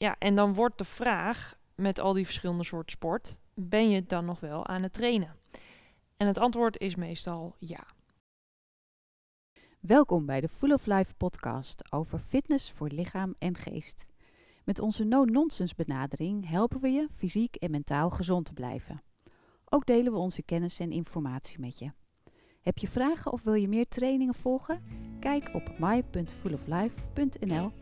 ja, en dan wordt de vraag met al die verschillende soorten sport, ben je dan nog wel aan het trainen? En het antwoord is meestal ja. Welkom bij de Full of Life podcast over fitness voor lichaam en geest. Met onze no-nonsense benadering helpen we je fysiek en mentaal gezond te blijven. Ook delen we onze kennis en informatie met je. Heb je vragen of wil je meer trainingen volgen? Kijk op my.fulloflife.nl.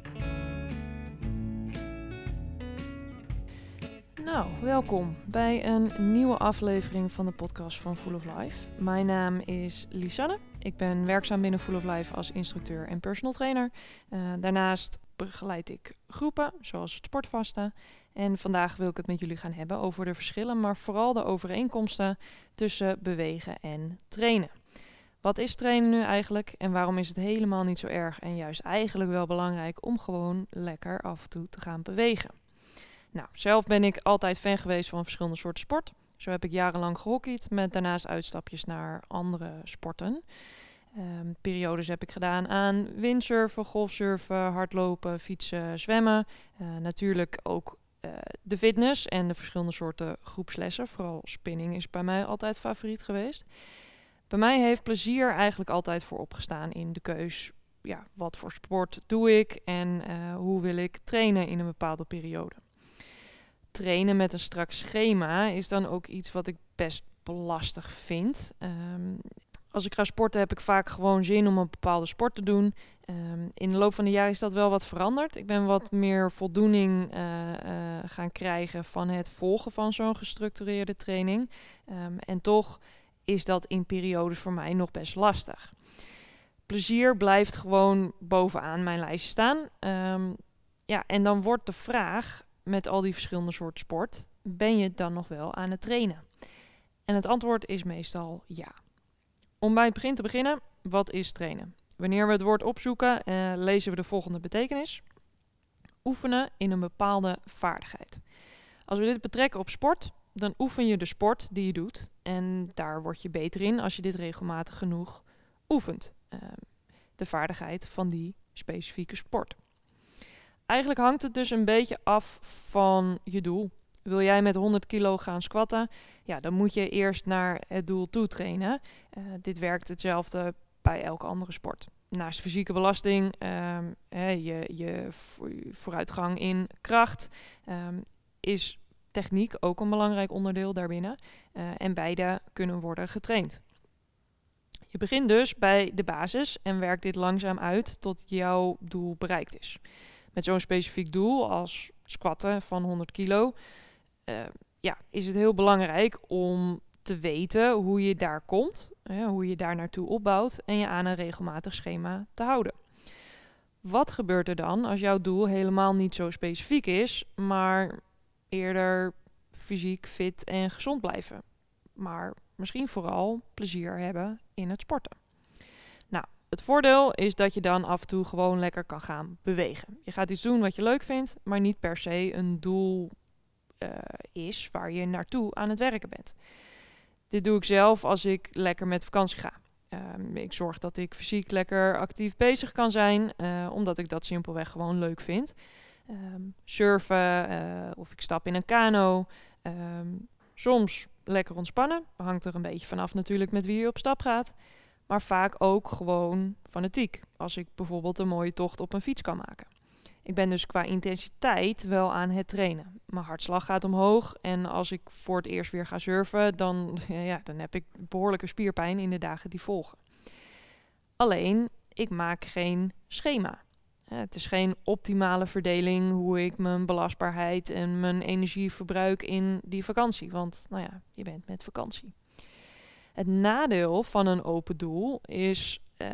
Nou, welkom bij een nieuwe aflevering van de podcast van Full of Life. Mijn naam is Lisanne. Ik ben werkzaam binnen Full of Life als instructeur en personal trainer. Uh, daarnaast begeleid ik groepen, zoals het sportvasten. En vandaag wil ik het met jullie gaan hebben over de verschillen, maar vooral de overeenkomsten tussen bewegen en trainen. Wat is trainen nu eigenlijk en waarom is het helemaal niet zo erg en juist eigenlijk wel belangrijk om gewoon lekker af en toe te gaan bewegen? Nou, zelf ben ik altijd fan geweest van verschillende soorten sport. Zo heb ik jarenlang gehockeyd met daarnaast uitstapjes naar andere sporten. Um, periodes heb ik gedaan aan windsurfen, golfsurfen, hardlopen, fietsen, zwemmen. Uh, natuurlijk ook uh, de fitness en de verschillende soorten groepslessen. Vooral spinning is bij mij altijd favoriet geweest. Bij mij heeft plezier eigenlijk altijd voor opgestaan in de keus. Ja, wat voor sport doe ik en uh, hoe wil ik trainen in een bepaalde periode trainen met een strak schema is dan ook iets wat ik best lastig vind. Um, als ik ga sporten heb ik vaak gewoon zin om een bepaalde sport te doen. Um, in de loop van de jaren is dat wel wat veranderd. Ik ben wat meer voldoening uh, uh, gaan krijgen van het volgen van zo'n gestructureerde training. Um, en toch is dat in periodes voor mij nog best lastig. Plezier blijft gewoon bovenaan mijn lijstje staan. Ja, en dan wordt de vraag: met al die verschillende soorten sport, ben je dan nog wel aan het trainen? En het antwoord is meestal ja. Om bij het begin te beginnen, wat is trainen? Wanneer we het woord opzoeken, uh, lezen we de volgende betekenis. Oefenen in een bepaalde vaardigheid. Als we dit betrekken op sport, dan oefen je de sport die je doet. En daar word je beter in als je dit regelmatig genoeg oefent. Uh, de vaardigheid van die specifieke sport. Eigenlijk hangt het dus een beetje af van je doel. Wil jij met 100 kilo gaan squatten? Ja, dan moet je eerst naar het doel toe trainen. Uh, dit werkt hetzelfde bij elke andere sport. Naast fysieke belasting, um, hè, je, je vooruitgang in kracht, um, is techniek ook een belangrijk onderdeel daarbinnen. Uh, en beide kunnen worden getraind. Je begint dus bij de basis en werkt dit langzaam uit tot jouw doel bereikt is met zo'n specifiek doel als squatten van 100 kilo, uh, ja, is het heel belangrijk om te weten hoe je daar komt, hè, hoe je daar naartoe opbouwt en je aan een regelmatig schema te houden. Wat gebeurt er dan als jouw doel helemaal niet zo specifiek is, maar eerder fysiek fit en gezond blijven? Maar misschien vooral plezier hebben in het sporten. Het voordeel is dat je dan af en toe gewoon lekker kan gaan bewegen. Je gaat iets doen wat je leuk vindt, maar niet per se een doel uh, is waar je naartoe aan het werken bent. Dit doe ik zelf als ik lekker met vakantie ga. Um, ik zorg dat ik fysiek lekker actief bezig kan zijn, uh, omdat ik dat simpelweg gewoon leuk vind. Um, surfen uh, of ik stap in een kano. Um, soms lekker ontspannen. Hangt er een beetje vanaf natuurlijk met wie je op stap gaat maar vaak ook gewoon fanatiek. Als ik bijvoorbeeld een mooie tocht op een fiets kan maken. Ik ben dus qua intensiteit wel aan het trainen. Mijn hartslag gaat omhoog en als ik voor het eerst weer ga surfen, dan, ja, dan heb ik behoorlijke spierpijn in de dagen die volgen. Alleen, ik maak geen schema. Het is geen optimale verdeling hoe ik mijn belastbaarheid en mijn energie verbruik in die vakantie. Want, nou ja, je bent met vakantie. Het nadeel van een open doel is uh,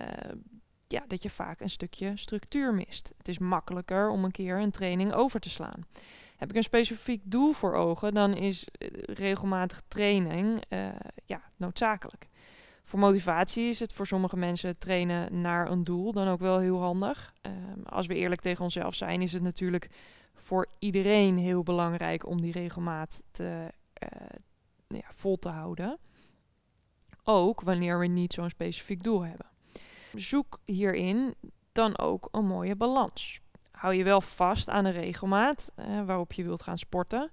ja, dat je vaak een stukje structuur mist. Het is makkelijker om een keer een training over te slaan. Heb ik een specifiek doel voor ogen, dan is uh, regelmatig training uh, ja, noodzakelijk. Voor motivatie is het voor sommige mensen trainen naar een doel dan ook wel heel handig. Um, als we eerlijk tegen onszelf zijn, is het natuurlijk voor iedereen heel belangrijk om die regelmaat te, ja, vol te houden. Ook wanneer we niet zo'n specifiek doel hebben. Zoek hierin dan ook een mooie balans. hou je wel vast aan de regelmaat waarop je wilt gaan sporten,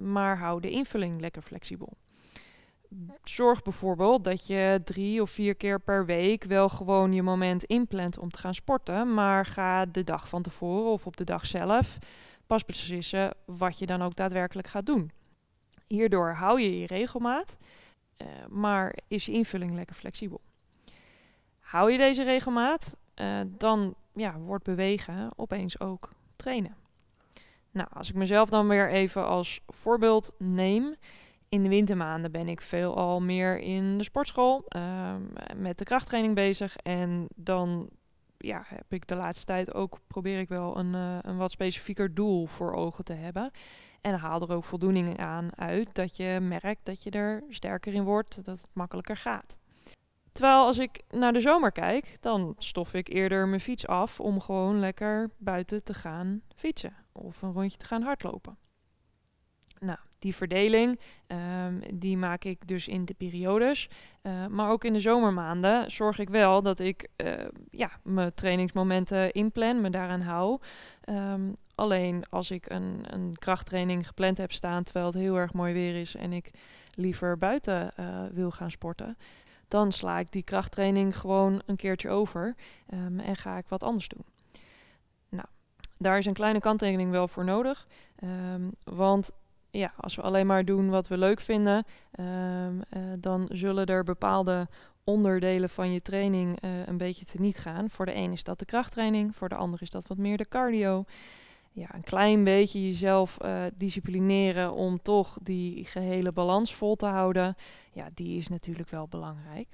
maar hou de invulling lekker flexibel zorg bijvoorbeeld dat je drie of vier keer per week wel gewoon je moment inplant om te gaan sporten. Maar ga de dag van tevoren of op de dag zelf pas beslissen wat je dan ook daadwerkelijk gaat doen. Hierdoor hou je je regelmaat, uh, maar is je invulling lekker flexibel. Hou je deze regelmaat, uh, dan ja, wordt bewegen opeens ook trainen. Nou, als ik mezelf dan weer even als voorbeeld neem. In de wintermaanden ben ik veel al meer in de sportschool ehm, met de krachttraining bezig. En dan ja, heb ik de laatste tijd ook, probeer ik wel een, uh, een wat specifieker doel voor ogen te hebben. En haal er ook voldoening aan uit dat je merkt dat je er sterker in wordt, dat het makkelijker gaat. Terwijl als ik naar de zomer kijk, dan stof ik eerder mijn fiets af om gewoon lekker buiten te gaan fietsen of een rondje te gaan hardlopen. Nou, die verdeling, um, die maak ik dus in de periodes. Uh, maar ook in de zomermaanden zorg ik wel dat ik uh, ja, mijn trainingsmomenten inplan, me daaraan hou. Um, alleen als ik een, een krachttraining gepland heb staan terwijl het heel erg mooi weer is en ik liever buiten uh, wil gaan sporten, dan sla ik die krachttraining gewoon een keertje over um, en ga ik wat anders doen. Nou, daar is een kleine kanttekening wel voor nodig. Want ja, als we alleen maar doen wat we leuk vinden, um, uh, dan zullen er bepaalde onderdelen van je training uh, een beetje te niet gaan. Voor de een is dat de krachttraining, voor de ander is dat wat meer de cardio. Ja, een klein beetje jezelf uh, disciplineren om toch die gehele balans vol te houden. Ja, die is natuurlijk wel belangrijk.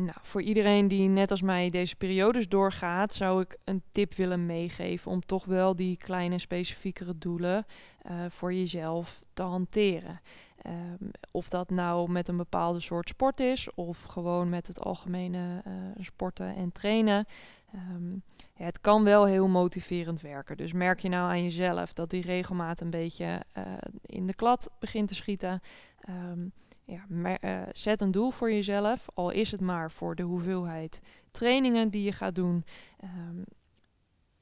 Nou, voor iedereen die net als mij deze periodes doorgaat, zou ik een tip willen meegeven om toch wel die kleine specifiekere doelen uh, voor jezelf te hanteren. Um, of dat nou met een bepaalde soort sport is of gewoon met het algemene uh, sporten en trainen. Um, ja, het kan wel heel motiverend werken. Dus merk je nou aan jezelf dat die regelmaat een beetje uh, in de klad begint te schieten. Um, ja, uh, zet een doel voor jezelf, al is het maar voor de hoeveelheid trainingen die je gaat doen. Um,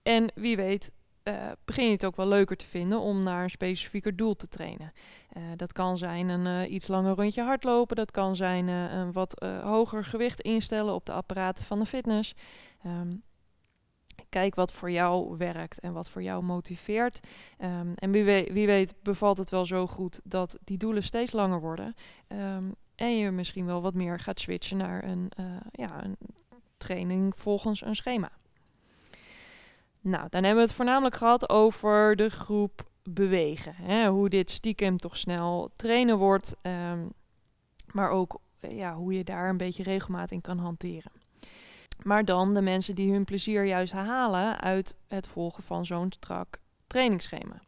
en wie weet, uh, begin je het ook wel leuker te vinden om naar een specifieker doel te trainen. Uh, dat kan zijn een iets langer rondje hardlopen, dat kan zijn een wat hoger gewicht instellen op de apparaten van de fitness. Um, Kijk wat voor jou werkt en wat voor jou motiveert. Um, en wie weet, wie weet, bevalt het wel zo goed dat die doelen steeds langer worden. Um, en je misschien wel wat meer gaat switchen naar een, uh, ja, een training volgens een schema. Nou, dan hebben we het voornamelijk gehad over de groep bewegen. Hè? Hoe dit stiekem toch snel trainen wordt. Um, maar ook ja, hoe je daar een beetje regelmaat in kan hanteren. Maar dan de mensen die hun plezier juist halen uit het volgen van zo'n strak trainingsschema.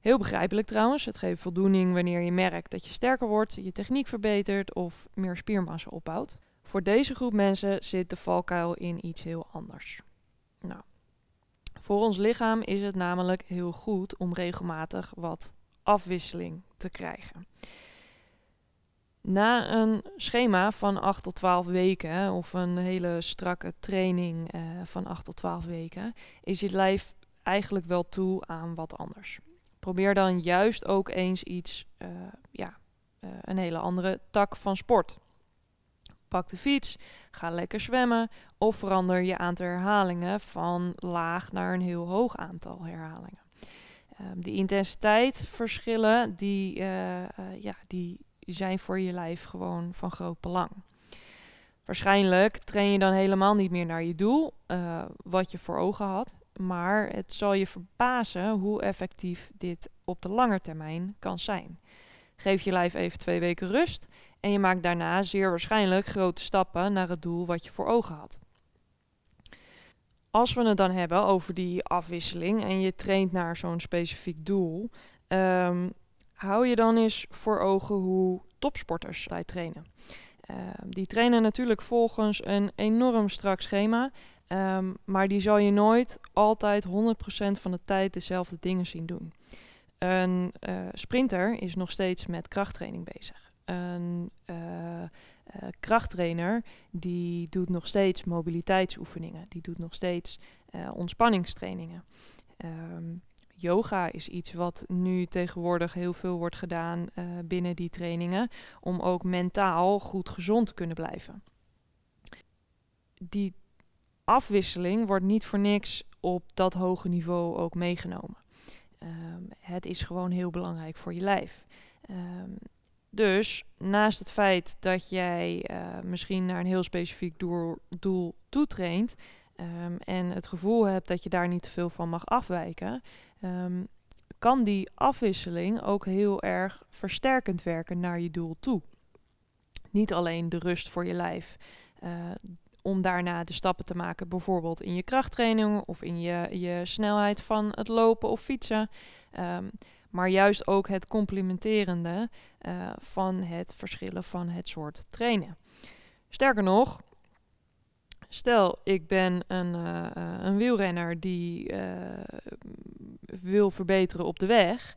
Heel begrijpelijk trouwens. Het geeft voldoening wanneer je merkt dat je sterker wordt, je techniek verbetert of meer spiermassa opbouwt. Voor deze groep mensen zit de valkuil in iets heel anders. Nou, voor ons lichaam is het namelijk heel goed om regelmatig wat afwisseling te krijgen. Na een schema van 8 tot 12 weken of een hele strakke training uh, van 8 tot 12 weken, is je lijf eigenlijk wel toe aan wat anders. Probeer dan juist ook eens iets, uh, ja, uh, een hele andere tak van sport. Pak de fiets, ga lekker zwemmen of verander je aantal herhalingen van laag naar een heel hoog aantal herhalingen. Um, de intensiteitsverschillen die, ja, die zijn voor je lijf gewoon van groot belang. Waarschijnlijk train je dan helemaal niet meer naar je doel, uh, wat je voor ogen had. Maar het zal je verbazen hoe effectief dit op de lange termijn kan zijn. Geef je lijf even twee weken rust en je maakt daarna zeer waarschijnlijk grote stappen naar het doel wat je voor ogen had. Als we het dan hebben over die afwisseling en je traint naar zo'n specifiek doel, um, hou je dan eens voor ogen hoe topsporters bij trainen. Uh, die trainen natuurlijk volgens een enorm strak schema, um, maar die zal je nooit altijd 100% van de tijd dezelfde dingen zien doen. Een uh, sprinter is nog steeds met krachttraining bezig. Een uh, krachttrainer die doet nog steeds mobiliteitsoefeningen. Die doet nog steeds ontspanningstrainingen. Ehm, yoga is iets wat nu tegenwoordig heel veel wordt gedaan uh, binnen die trainingen, om ook mentaal goed gezond te kunnen blijven. Die afwisseling wordt niet voor niks op dat hoge niveau ook meegenomen. Um, het is gewoon heel belangrijk voor je lijf. Um, dus naast het feit dat jij uh, misschien naar een heel specifiek doel, doel toetraint um, en het gevoel hebt dat je daar niet te veel van mag afwijken, um, kan die afwisseling ook heel erg versterkend werken naar je doel toe. Niet alleen de rust voor je lijf, uh, om daarna de stappen te maken, bijvoorbeeld in je krachttraining of in je, je snelheid van het lopen of fietsen. Um, maar juist ook het complementerende uh, van het verschillen van het soort trainen. Sterker nog, stel ik ben een, uh, een wielrenner die uh, wil verbeteren op de weg.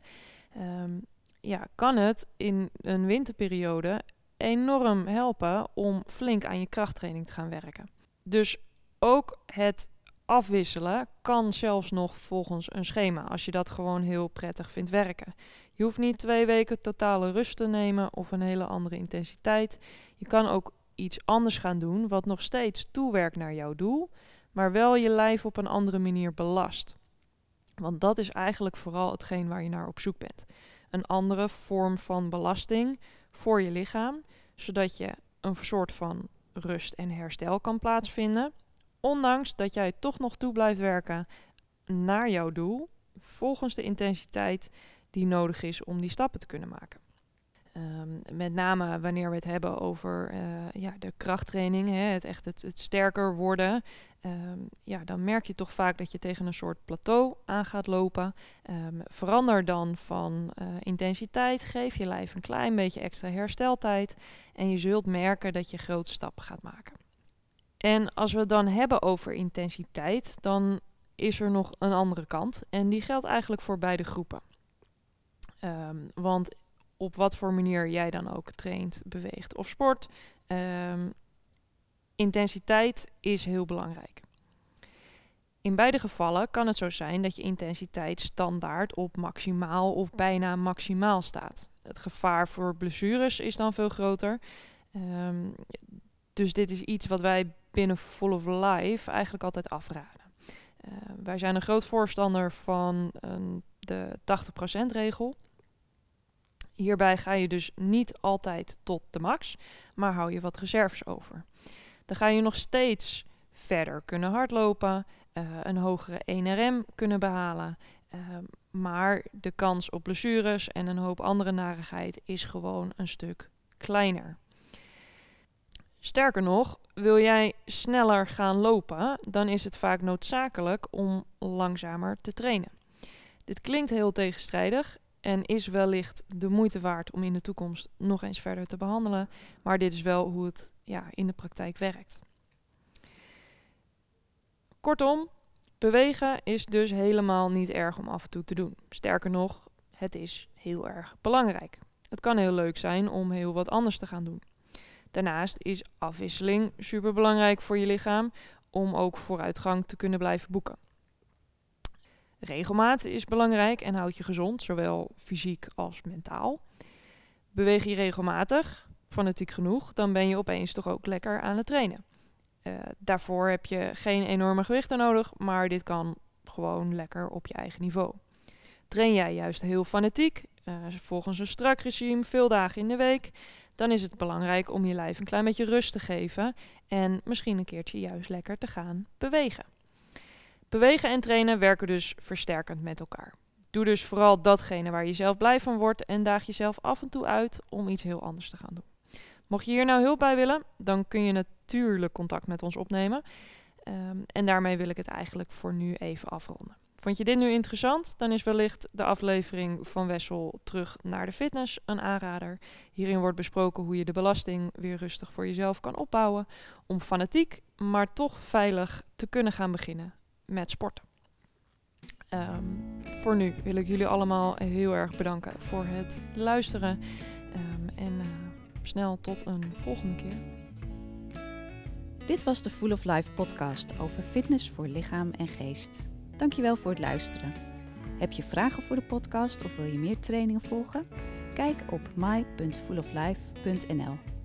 Um, ja, kan het in een winterperiode enorm helpen om flink aan je krachttraining te gaan werken. Dus ook het afwisselen kan zelfs nog volgens een schema, als je dat gewoon heel prettig vindt werken. Je hoeft niet twee weken totale rust te nemen of een hele andere intensiteit. Je kan ook iets anders gaan doen wat nog steeds toewerkt naar jouw doel, maar wel je lijf op een andere manier belast. Want dat is eigenlijk vooral hetgeen waar je naar op zoek bent. Een andere vorm van belasting voor je lichaam, zodat je een soort van rust en herstel kan plaatsvinden Ondanks dat jij toch nog toe blijft werken naar jouw doel, volgens de intensiteit die nodig is om die stappen te kunnen maken. Um, met name wanneer we het hebben over uh, ja, de krachttraining, hè, het echt het, het sterker worden, um, ja, dan merk je toch vaak dat je tegen een soort plateau aan gaat lopen. Um, verander dan van uh, intensiteit, geef je lijf een klein beetje extra hersteltijd en je zult merken dat je grote stappen gaat maken. En als we het dan hebben over intensiteit, dan is er nog een andere kant. En die geldt eigenlijk voor beide groepen. Want op wat voor manier jij dan ook traint, beweegt of sport, um, intensiteit is heel belangrijk. In beide gevallen kan het zo zijn dat je intensiteit standaard op maximaal of bijna maximaal staat. Het gevaar voor blessures is dan veel groter. Um, dus dit is iets wat wij binnen Full of Life eigenlijk altijd afraden. Uh, wij zijn een groot voorstander van de 80% regel. Hierbij ga je dus niet altijd tot de max, maar hou je wat reserves over. Dan ga je nog steeds verder kunnen hardlopen, uh, een hogere 1RM kunnen behalen. Uh, maar de kans op blessures en een hoop andere narigheid is gewoon een stuk kleiner. Sterker nog, wil jij sneller gaan lopen, dan is het vaak noodzakelijk om langzamer te trainen. Dit klinkt heel tegenstrijdig en is wellicht de moeite waard om in de toekomst nog eens verder te behandelen, maar dit is wel hoe het ja, in de praktijk werkt. Kortom, bewegen is dus helemaal niet erg om af en toe te doen. Sterker nog, het is heel erg belangrijk. Het kan heel leuk zijn om heel wat anders te gaan doen. Daarnaast is afwisseling super belangrijk voor je lichaam om ook vooruitgang te kunnen blijven boeken. Regelmaat is belangrijk en houdt je gezond, zowel fysiek als mentaal. Beweeg je regelmatig, fanatiek genoeg, dan ben je opeens toch ook lekker aan het trainen. Uh, daarvoor heb je geen enorme gewichten nodig, maar dit kan gewoon lekker op je eigen niveau. Train jij juist heel fanatiek, uh, volgens een strak regime, veel dagen in de week, dan is het belangrijk om je lijf een klein beetje rust te geven en misschien een keertje juist lekker te gaan bewegen. Bewegen en trainen werken dus versterkend met elkaar. Doe dus vooral datgene waar je zelf blij van wordt en daag jezelf af en toe uit om iets heel anders te gaan doen. Mocht je hier nou hulp bij willen, dan kun je natuurlijk contact met ons opnemen. Um, en daarmee wil ik het eigenlijk voor nu even afronden. Vond je dit nu interessant? Dan is wellicht de aflevering van Wessel terug naar de fitness een aanrader. Hierin wordt besproken hoe je de belasting weer rustig voor jezelf kan opbouwen. Om fanatiek, maar toch veilig te kunnen gaan beginnen met sporten. Um, voor nu wil ik jullie allemaal heel erg bedanken voor het luisteren. Um, en uh, snel tot een volgende keer. Dit was de Full of Life podcast over fitness voor lichaam en geest. Dankjewel voor het luisteren. Heb je vragen voor de podcast of wil je meer trainingen volgen? Kijk op my.fulloflife.nl.